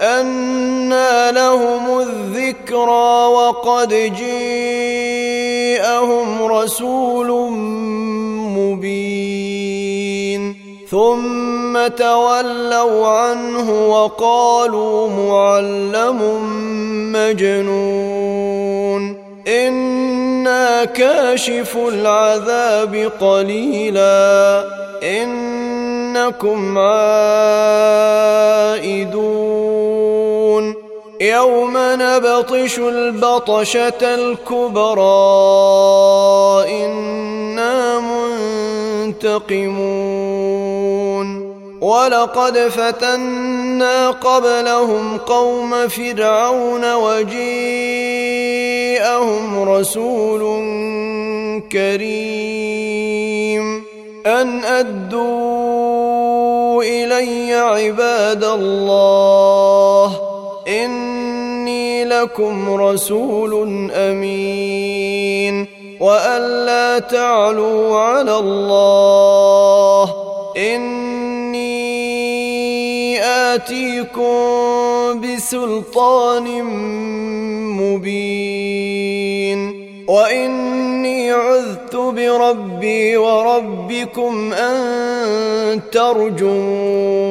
أنى لهم الذكرى وقد جيءهم رسول مبين. ثم تولوا عنه وقالوا معلم مجنون. إنا كاشف العذاب قليلا. إنكم عائدون. يوم نبطش البطشة الكبرى. إنا منتقمون. ولقد فتنا قبلهم قوم فرعون وجيءهم رسول كريم. أن أدوا إلي عباد الله. إني لكم رسول أمين وأن لا تعلوا على الله. إني آتيكم بسلطان مبين. وإني عذت بربي وربكم أن ترجون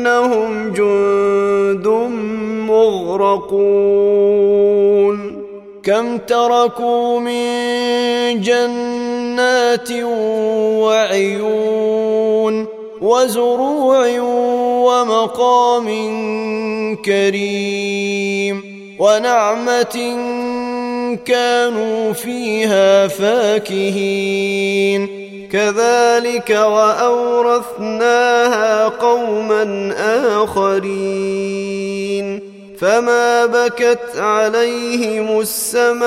إنهم جند مغرقون. كم تركوا من جنات وعيون وزروع ومقام كريم ونعمة كانوا فيها فاكهين. كذلك وأورثناها قوما آخرين. فما بكت عليهم السماء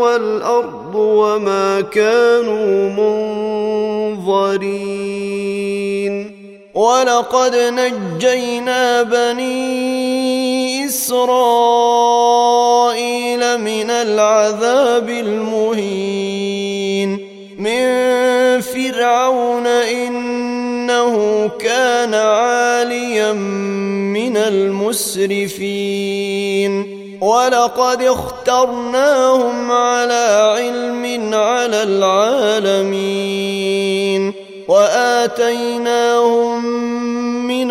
والأرض وما كانوا منظرين. ولقد نجينا بني إسرائيل من العذاب المهين. من فرعون إنه كان عاليا من المسرفين. ولقد اخترناهم على علم على العالمين. وآتيناهم من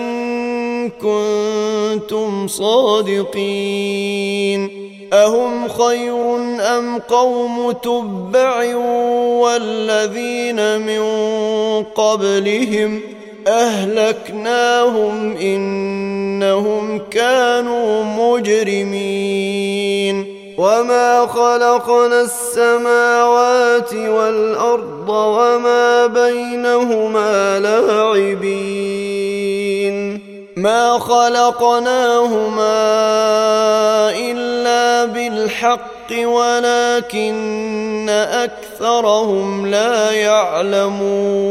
كنتم صادقين أهم خير أم قوم تبع والذين من قبلهم أهلكناهم إنهم كانوا مجرمين وما خلقنا السماوات والأرض وما بينهما لاعبين ما خلقناهما الا بالحق ولكن اكثرهم لا يعلمون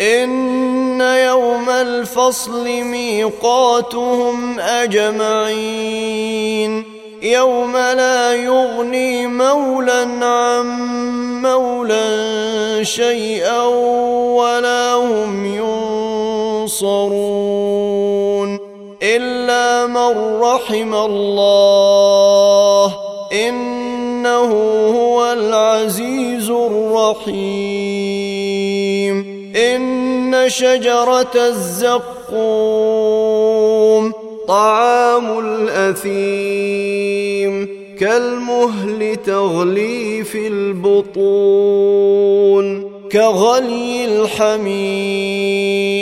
ان يوم الفصل ميقاتهم اجمعين يوم لا يغني مولى عن مولى شيئا ولا هم ينصرون إلا من رحم الله إنه هو العزيز الرحيم إن شجرة الزقوم طعام الأثيم كالمهل تغلي في البطون كغلي الحميم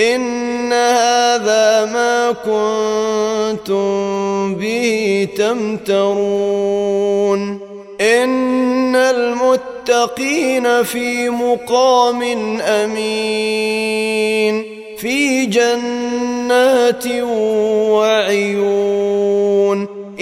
إن هذا ما كنتم به تمترون. إن المتقين في مقام أمين في جنات وعيون.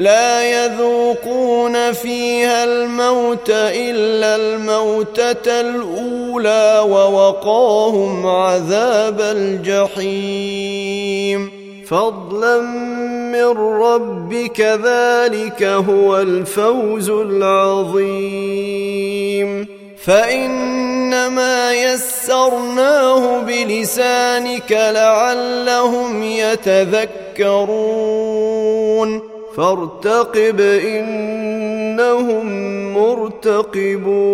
لا يذوقون فيها الموت إلا الموتة الأولى ووقاهم عذاب الجحيم. فضلا من ربك ذلك هو الفوز العظيم. فإنما يسرناه بلسانك لعلهم يتذكرون. فارتقب إنهم مرتقبون.